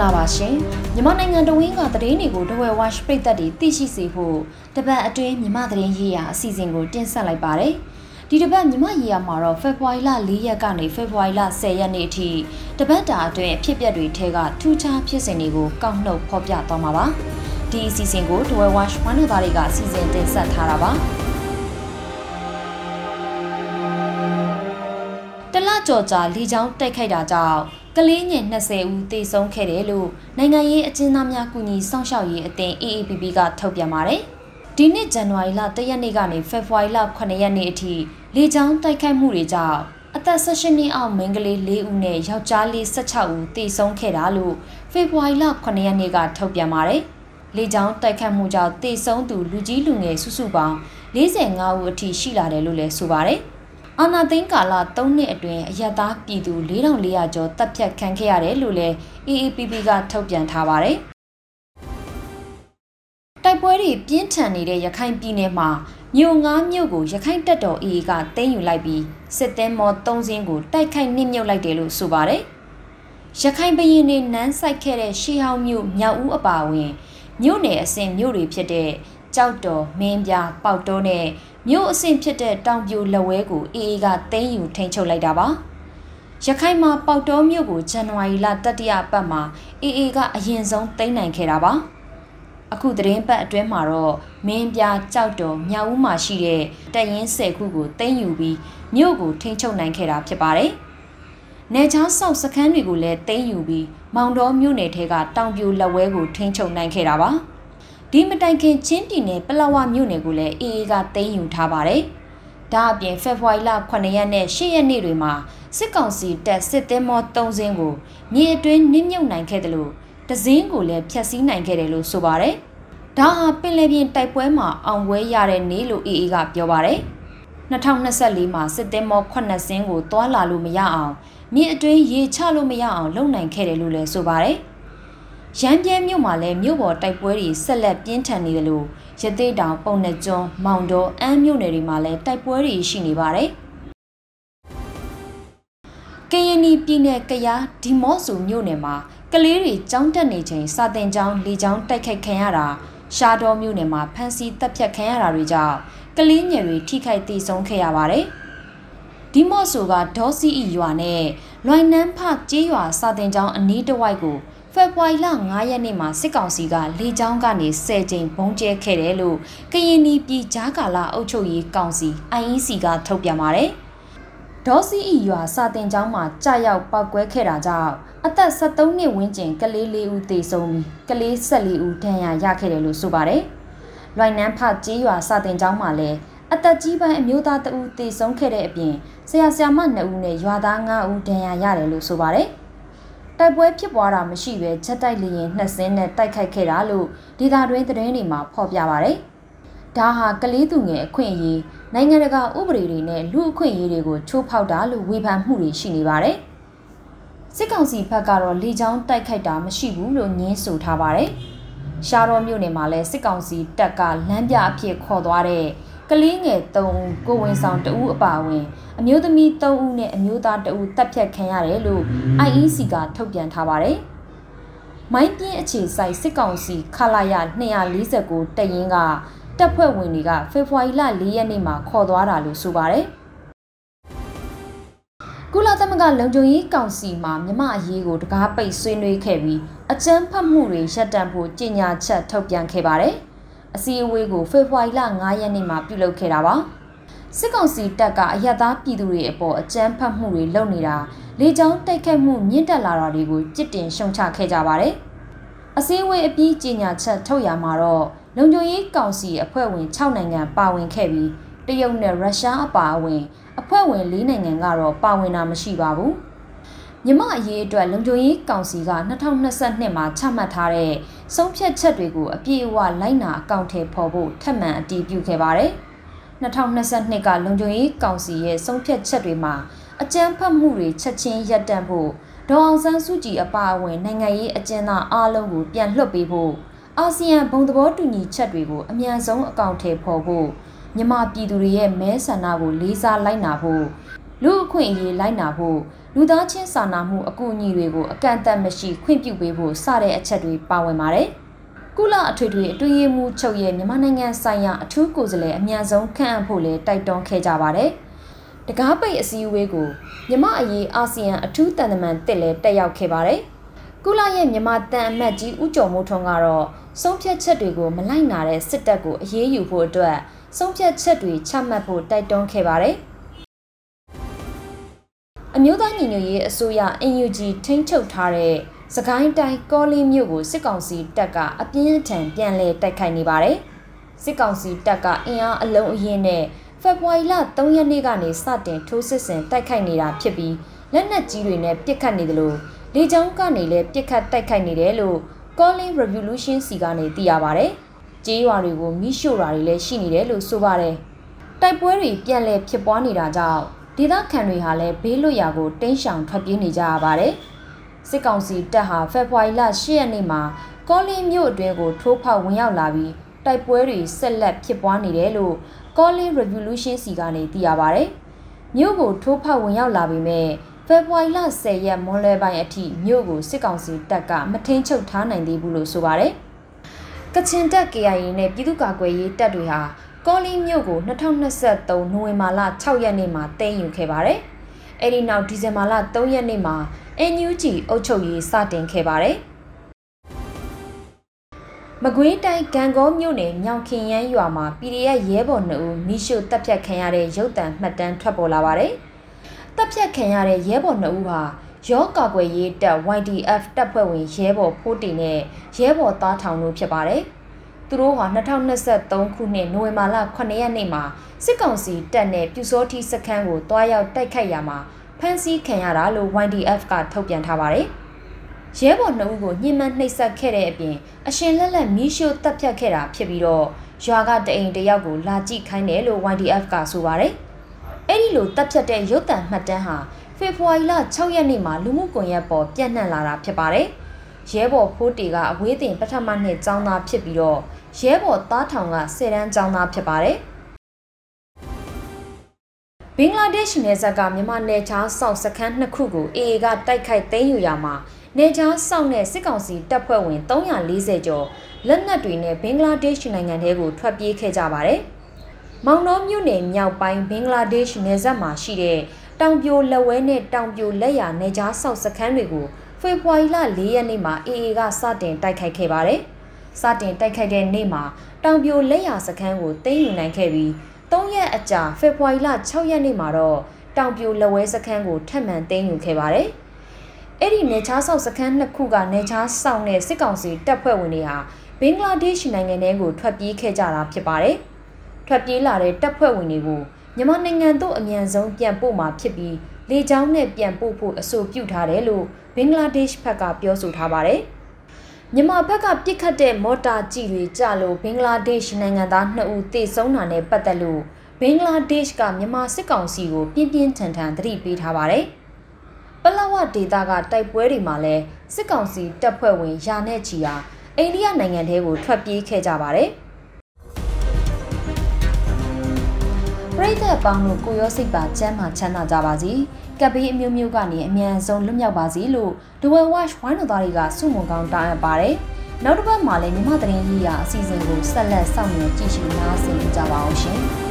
္ဂလာပါရှင်မြန်မာနိုင်ငံတဝင်းကသတင်းတွေကိုတဝဲဝါရှ်ပိတ်သက်တွေသိရှိစေဖို့တပတ်အတွင်းမြန်မာသတင်းရေးရာအစီအစဉ်ကိုတင်ဆက်လိုက်ပါတယ်ဒီတပတ်မြန်မာရေးရာမှာတော့ဖေဖော်ဝါရီလ၄ရက်ကနေဖေဖော်ဝါရီလ10ရက်နေ့အထိတပတ်တာအတွင်းအဖြစ်အပျက်တွေထဲကထူးခြားဖြစ်စဉ်တွေကိုကောက်နှုတ်ဖော်ပြသွားမှာပါဒီအစီအစဉ်ကိုတဝဲဝါရှ်မန်နသားတွေကအစီအစဉ်တင်ဆက်ထားတာပါတလကြော်ကြာလီချောင်းတိုက်ခိုက်တာကြောင့် ကလေးငယ်20ဦးသေဆုံးခဲ့တယ်လို့နိုင်ငံရေးအကျဉ်းသားများကူညီစောင့်ရှောက်ရေးအသင်း AAPP ကထုတ်ပြန်ပါတယ်။ဒီနှစ်ဇန်နဝါရီလ1ရက်နေ့ကနေဖေဖော်ဝါရီလ9ရက်နေ့အထိလေကြောင်းတိုက်ခိုက်မှုတွေကြောင့်အသက်16နှစ်အောက်မိန်းကလေး4ဦးနဲ့ယောက်ျားလေး16ဦးသေဆုံးခဲ့တာလို့ဖေဖော်ဝါရီလ9ရက်နေ့ကထုတ်ပြန်ပါတယ်။လေကြောင်းတိုက်ခတ်မှုကြောင့်သေဆုံးသူလူကြီးလူငယ်စုစုပေါင်း45ဦးအထိရှိလာတယ်လို့လည်းဆိုပါတယ်။ အာနာသိန်းကာလ3နှစ်အတွင်းအယက်သားပြည်သူ4400ကျော်တပ်ဖြတ်ခံခဲ့ရတယ်လို့လည်း AAPP ကထုတ်ပြန်ထားပါတယ်။တိုက်ပွဲတွေပြင်းထန်နေတဲ့ရခိုင်ပြည်နယ်မှာမြို့ငါးမြို့ကိုရခိုင်တပ်တော် AA ကသိမ်းယူလိုက်ပြီးစစ်သည်မော်3စင်းကိုတိုက်ခိုက်နှိမ့်မြုပ်လိုက်တယ်လို့ဆိုပါတယ်။ရခိုင်ပြည်နယ်နန်းဆိုင်ခဲ့တဲ့ရှေးဟောင်းမြို့မြောက်ဦးအပါအဝင်မြို့နယ်အဆင့်မြို့တွေဖြစ်တဲ့ ကြောက်တော်မင်းပြပေါက်တိုးနဲ့မြို့အဆင့်ဖြစ်တဲ့တောင်ပြိုလက်ဝဲကိုအေအေကသိမ်းယူထိန်းချုပ်လိုက်တာပါရခိုင်မှာပေါက်တော်မြို့ကိုဇန်နဝါရီလတတိယပတ်မှာအေအေကအရင်ဆုံးသိမ်းနိုင်ခဲ့တာပါအခုသတင်းပတ်အတွင်းမှာတော့မင်းပြကြောက်တော်မြောက်ဦးမှာရှိတဲ့တပ်ရင်း၁၀ခုကိုသိမ်းယူပြီးမြို့ကိုထိန်းချုပ်နိုင်ခဲ့တာဖြစ်ပါတယ်။နေချောင်းဆောက်စခန်းတွေကိုလည်းသိမ်းယူပြီးမောင်တော်မြို့နယ်ထဲကတောင်ပြိုလက်ဝဲကိုထိန်းချုပ်နိုင်ခဲ့တာပါ။ ဒီမတိုင်ခင်ချင်းပြည်နယ်ပလောဝမြို့နယ်ကိုလည်းအေအေကသိမ်းယူထားပါတယ်။ဒါအပြင်ဖေဖော်ဝါရီလ9ရက်နဲ့10ရက်နေ့တွေမှာစစ်ကောင်စီတပ်စစ်သည်မော3စင်းကိုမြေအတွင်းနစ်မြုပ်နိုင်ခဲ့တယ်လို့တစင်းကိုလည်းဖျက်ဆီးနိုင်ခဲ့တယ်လို့ဆိုပါတယ်။ဒါဟာပင်လယ်ပြင်တိုက်ပွဲမှာအောင်ပွဲရတဲ့နေ့လို့အေအေကပြောပါတယ်။2024မှာစစ်သည်မော9စင်းကိုတွာလာလို့မရအောင်မြေအတွင်းရေချလို့မရအောင်လုပ်နိုင်ခဲ့တယ်လို့လည်းဆိုပါတယ်။ ရမ်းပြဲမြို့မှာလည်းမြို့ပေါ်တိုက်ပွဲတွေဆက်လက်ပြင်းထန်နေတယ်လို့ရသေးတောင်ပုံနှကျွန်းမောင်တော်အမ်းမြို့နယ်တွေမှာလည်းတိုက်ပွဲတွေရှိနေပါတယ်။ကရင်နီပြည်နယ်ကယားဒီမော့ဆူမြို့နယ်မှာကလေးတွေကြောင်းတက်နေချိန်စာတင်ကျောင်းလေကျောင်းတိုက်ခိုက်ခံရတာရှားတော်မြို့နယ်မှာဖမ်းဆီးတပ်ဖြတ်ခံရတာတွေကြောင့်ကလေးငယ်တွေထိခိုက်ဒေဆုံးခဲ့ရပါတယ်။ဒီမော့ဆူကဒေါ်စီအီရွာနဲ့လွိုင်နန်းဖကျေးရွာစာတင်ကျောင်းအနီးတစ်ဝိုက်ကို ဖေဖော်ဝါရီလ9ရက်နေ့မှာစစ်ကောင်စီကလေကြောင်းကနေ10ကြိမ်ဘုံကျဲခဲ့တယ်လို့ကရင်နီပြည်ကြားကာလအုပ်ချုပ်ရေးကောင်စီ IEC ကထုတ်ပြန်ပါတယ်။ဒေါ်စီအီရွာစာတင်ကျောင်းမှာကြာရောက်ပောက်ကွဲခဲ့တာကြောင့်အသက်73နှစ်ဝန်းကျင်ကလေး၄ဦးသေဆုံးပြီးကလေး14ဦးဒဏ်ရာရခဲ့တယ်လို့ဆိုပါတယ်။လွိုင်နန်းဖကျေးရွာစာတင်ကျောင်းမှာလည်းအသက်ကြီးပိုင်းအမျိုးသားတဦးသေဆုံးခဲ့တဲ့အပြင်ဆရာဆရာမ2ဦးနဲ့ရွာသား9ဦးဒဏ်ရာရတယ်လို့ဆိုပါတယ်။ တိုက်ပွဲဖြစ်ပွားတာမရှိဘဲချက်တိုက်လျင်နှစ်စင်းနဲ့တိုက်ခိုက်ခဲ့တာလို့ဒေသတွင်းသတင်းတွေမှာဖော်ပြပါဗျ။ဒါဟာကလေးသူငယ်အခွင့်အရေးနိုင်ငံတကာဥပဒေတွေနဲ့လူအခွင့်အရေးတွေကိုချိုးဖောက်တာလို့ဝေဖန်မှုတွေရှိနေပါတယ်။စစ်ကောင်စီဘက်ကတော့လေကြောင်းတိုက်ခိုက်တာမရှိဘူးလို့ညင်းဆိုထားပါတယ်။ရှားတော်မြို့နယ်မှာလည်းစစ်ကောင်စီတပ်ကလမ်းပြအဖြစ်ခေါ်သွားတဲ့ ကလေးငယ်3ဦးကိုဝင်ဆောင်2ဦးအပါအဝင် အမျိုးသမီး3ဦးနဲ့အမျိုးသား2ဦးတပ်ဖြတ်ခံရတယ်လို့ IEC ကထုတ်ပြန်ထားပါတယ်။မိုင်းပြင်းအခြေစိုက်စစ်ကောင်စီခလာရ249တရင်ကတပ်ဖွဲ့ဝင်တွေကဖေဖော်ဝါရီလ4ရက်နေ့မှာခေါ်သွားတာလို့ဆိုပါတယ်။ကုလသမဂ္ဂလုံခြုံရေးကောင်စီမှမြမအရေးကိုတကားပိတ်ဆွေးနွေးခဲ့ပြီးအကြမ်းဖက်မှုတွေရပ်တန့်ဖို့ကြေညာချက်ထုတ်ပြန်ခဲ့ပါတယ်။ အစည်းအဝေးကိုဖေဖော်ဝါရီလ9ရက်နေ့မှာပြုလုပ်ခဲ့တာပါစစ်ကောင်စီတပ်ကအယက်သားပြည်သူတွေအပေါ်အကြမ်းဖက်မှုတွေလုပ်နေတာလေကြောင်းတိုက်ခိုက်မှုမြင့်တက်လာတာတွေကိုကြစ်တင်ရှုံချခဲ့ကြပါတယ်အစည်းအဝေးအပြီးကြေညာချက်ထုတ်ရမှာတော့လုံခြုံရေးကောင်စီအဖွဲ့ဝင်6နိုင်ငံပါဝင်ခဲ့ပြီးတရုတ်နဲ့ရုရှားအပါအဝင် အဖွဲ့ဝင်၄နိုင်ငံကတော့ပါဝင်တာမရှိပါဘူး။မြမအရေးအတွက်လုံခြုံရေးကောင်စီက2022မှာချမှတ်ထားတဲ့ ဆုံးဖြတ်ချက်တွေကိုအပြည့်အဝလိုက်နာအကောင့်ထဲပေါ်ဖို့ထပ်မံအတည်ပြုခဲ့ပါတယ်။2022ကလုံခြုံရေးကောင်စီရဲ့ဆုံးဖြတ်ချက်တွေမှာအကြမ်းဖက်မှုတွေချက်ချင်းရပ်တန့်ဖို့ဒေါအောင်ဆန်းစုကြည်အပါအဝင်နိုင်ငံရေးအကျဉ်းသားအားလုံးကိုပြန်လွှတ်ပေးဖို့အာဆီယံဘုံသဘောတူညီချက်တွေကိုအမြန်ဆုံးအကောင့်ထဲပေါ်ဖို့မြမပြည်သူတွေရဲ့မဲဆန္ဒကိုလေးစားလိုက်နာဖို့လူအခွင့်အရေးလိုက်နာဖို့ လူသားချင်းစာနာမှုအကူအညီတွေကိုအကန့်အသတ်မရှိခွင့်ပြုပေးဖို့စတဲ့အချက်တွေပါဝင်ပါတယ်။ကုလအထွေထွေအတွင်းရေးမှူးချုပ်ရဲ့မြန်မာနိုင်ငံဆိုင်ရာအထူးကိုယ်စားလှယ်အများဆုံးခန့်အပ်ဖို့လည်းတိုက်တွန်းခဲ့ကြပါတယ်။တကားပိတ်အစည်းအဝေးကိုမြန်မာအရေးအာဆီယံအထူးတန်တမန်တစ်လည်းတက်ရောက်ခဲ့ပါတယ်။ကုလရဲ့မြန်မာတန်အမတ်ကြီးဦးကျော်မိုးထွန်းကတော့ဆုံးဖြတ်ချက်တွေကိုမလိုက်နာတဲ့စစ်တပ်ကိုအရေးယူဖို့အတွက်ဆုံးဖြတ်ချက်တွေချမှတ်ဖို့တိုက်တွန်းခဲ့ပါတယ်။ အမျိုးသားညီညွတ်ရေးအစိုးရ NUG ထိန်းချုပ်ထားတဲ့စကိုင်းတိုင်းကောလင်းမြို့ကိုစစ်ကောင်စီတပ်ကအပြင်းထန်ပြန်လည်တိုက်ခိုက်နေပါတယ်။စစ်ကောင်စီတပ်ကအင်အားအလုံးအရင်းနဲ့ဖေဖော်ဝါရီလ3ရက်နေ့ကနေစတင်ထိုးစစ်ဆင်တိုက်ခိုက်နေတာဖြစ်ပြီးလက်နက်ကြီးတွေနဲ့ပစ်ခတ်နေတယ်လို့လေကြောင်းကနေလည်းပစ်ခတ်တိုက်ခိုက်နေတယ်လို့ Calling Revolution စီကနေသိရပါတယ်။ကြေးရွာတွေကိုမိရှို့တာတွေလည်းရှိနေတယ်လို့ဆိုပါတယ်။တိုက်ပွဲတွေပြန်လည်ဖြစ်ပွားနေတာကြောင့် ဒေသခံတွေဟာလည်းဘေးလွတ်ရာကိုတင်းရှောင်ထွက်ပြေးနေကြရပါတယ်။စစ်ကောင်စီတပ်ဟာဖေဖော်ဝါရီလ10ရက်နေ့မှာကောလင်းမြို့အတွင်းကိုထိုးဖောက်ဝင်ရောက်လာပြီးတိုက်ပွဲတွေဆက်လက်ဖြစ်ပွားနေတယ်လို့ Calling Revolution စီကနေသိရပါတယ်။မြို့ကိုထိုးဖောက်ဝင်ရောက်လာပြီးမဲ့ဖေဖော်ဝါရီလ10ရက်မွန်လွယ်ပိုင်းအထိမြို့ကိုစစ်ကောင်စီတပ်ကမထိန်ချုပ်ထားနိုင်သေးဘူးလို့ဆိုပါတယ်။ကချင်တပ် KIA နဲ့ပြည်သူ့ကာကွယ်ရေးတပ်တွေဟာ ကောလီမြို့ကို2023နိုဝင်ဘာလ6ရက်နေ့မှာတည်ယူခဲ့ပါတယ်။အဲဒီနောက်ဒီဇင်ဘာလ3ရက်နေ့မှာ NUG အုပ်ချုပ်ရေးစတင်ခဲ့ပါတယ်။မကွေးတိုင်းဂံကောမြို့နယ်မြောင်ခင်ရမ်းရွာမှာ PDF ရဲဘော်2ဦးမိရှုတပ်ဖြတ်ခံရတဲ့ရုပ်တံမှတ်တမ်းထွက်ပေါ်လာပါတယ်။တပ်ဖြတ်ခံရတဲ့ရဲဘော်2ဦးဟာရောကာကွယ်ရေးတပ် YDF တပ်ဖွဲ့ဝင်ရဲဘော်ဖိုးတီနဲ့ရဲဘော်သားထောင်တို့ဖြစ်ပါတယ်။ သူတို့ဟာ2023ခုနှစ်နိုဝင်ဘာလ9ရက်နေ့မှာစစ်ကောင်စီတပ်နဲ့ပြူစောထီစခန်းကိုတွားရောက်တိုက်ခိုက်ရာမှာဖမ်းဆီးခံရတာလို့ YDF ကထုတ်ပြန်ထားပါတယ်။ရဲဘော်နှုတ်ကိုညှဉ်းပန်းနှိပ်စက်ခဲ့တဲ့အပြင်အရှင်လက်လက်မီးရှို့တပ်ဖြတ်ခဲ့တာဖြစ်ပြီးတော့ရွာကတအိမ်တယောက်ကိုလာကြည့်ခိုင်းတယ်လို့ YDF ကဆိုပါတယ်။အဲ့ဒီလိုတပ်ဖြတ်တဲ့ရုပ်တံမှတ်တမ်းဟာဖေဖော်ဝါရီလ6ရက်နေ့မှာလူမှုကွန်ရက်ပေါ်ပြန့်နှံ့လာတာဖြစ်ပါတယ်။ ရဲဘော်ဖိုးတီကအဝေးတင်ပထမနှစ်ចောင်းသားဖြစ်ပြီးတော့ရဲဘော်သားထောင်ကဆယ်တန်းကျောင်းသားဖြစ်ပါတယ်။ဘင်္ဂလားဒေ့ရှ်နယ်စပ်ကမြန်မာနယ်ခြားစောင့်စခန်းနှစ်ခုကို AA ကတိုက်ခိုက်သိမ်းယူရမှာနယ်ခြားစောင့်တဲ့စစ်ကောင်စီတပ်ဖွဲ့ဝင်340ကျော်လက်နက်တွေနဲ့ဘင်္ဂလားဒေ့ရှ်နိုင်ငံထဲကိုထွက်ပြေးခဲ့ကြပါတယ်။မောင်နှောမြို့နယ်မြောက်ပိုင်းဘင်္ဂလားဒေ့ရှ်နယ်စပ်မှာရှိတဲ့တောင်ပြိုလက်ဝဲနဲ့တောင်ပြိုလက်ရနယ်ခြားစောင့်စခန်းတွေကို ဖေဖော်ဝါရီလ4ရက်နေ့မှာ AA ကစတင်တိုက်ခိုက်ခဲ့ပါတယ်။စတင်တိုက်ခိုက်တဲ့နေ့မှာတောင်ပြိုလက်ရစခန်းကိုသိမ်းယူနိုင်ခဲ့ပြီး၃ရက်အကြာဖေဖော်ဝါရီလ6ရက်နေ့မှာတော့တောင်ပြိုလက်ဝဲစခန်းကိုထပ်မံသိမ်းယူခဲ့ပါတယ်။အဲ့ဒီနေချားဆောက်စခန်းနှစ်ခုကနေချားဆောက်တဲ့စစ်ကောင်စီတပ်ဖွဲ့ဝင်တွေဟာဘင်္ဂလားဒေ့ရှ်နိုင်ငံထဲကိုထွက်ပြေးခဲ့ကြတာဖြစ်ပါတယ်။ထွက်ပြေးလာတဲ့တပ်ဖွဲ့ဝင်တွေကိုမြန်မာနိုင်ငံသို့အမြန်ဆုံးပြန်ပို့မှာဖြစ်ပြီး လေကြောင်းနဲ့ပြန်ပို့ဖို့အဆိုပြုထားတယ်လို့ဘင်္ဂလားဒေ့ရှ်ဘက်ကပြောဆိုထားပါတယ်။မြန်မာဘက်ကပြစ်ခတ်တဲ့မော်တာကြီးတွေကြလို့ဘင်္ဂလားဒေ့ရှ်နိုင်ငံသား2ဦးသေဆုံးတာနဲ့ပတ်သက်လို့ဘင်္ဂလားဒေ့ရှ်ကမြန်မာစစ်ကောင်စီကိုပြင်းပြင်းထန်ထန်သတိပေးထားပါတယ်။ပလဝဒေတာကတိုက်ပွဲတွေမှာလည်းစစ်ကောင်စီတပ်ဖွဲ့ဝင်ယာနဲ့ချီဟာအိန္ဒိယနိုင်ငံထဲကိုထွက်ပြေးခဲ့ကြပါတယ်။ ပရိသတ်ပေါင်းတို့ကိုရောစိတ်ပါကျမ်းမာချမ်းသာကြပါစေ။ကပ်ဘေးအမျိုးမျိုးကနေအမြန်ဆုံးလွတ်မြောက်ပါစေလို့ The Well Watch ဝိုင်းတော်သားတွေကစုမုံကောင်းတောင်းအပ်ပါတယ်။နောက်တစ်ပတ်မှာလည်းမြမသတင်းကြီးရာအစီအစဉ်ကိုဆက်လက်စောင့်မျှော်ကြည့်ရှုနားဆင်ကြပါအောင်ရှင်။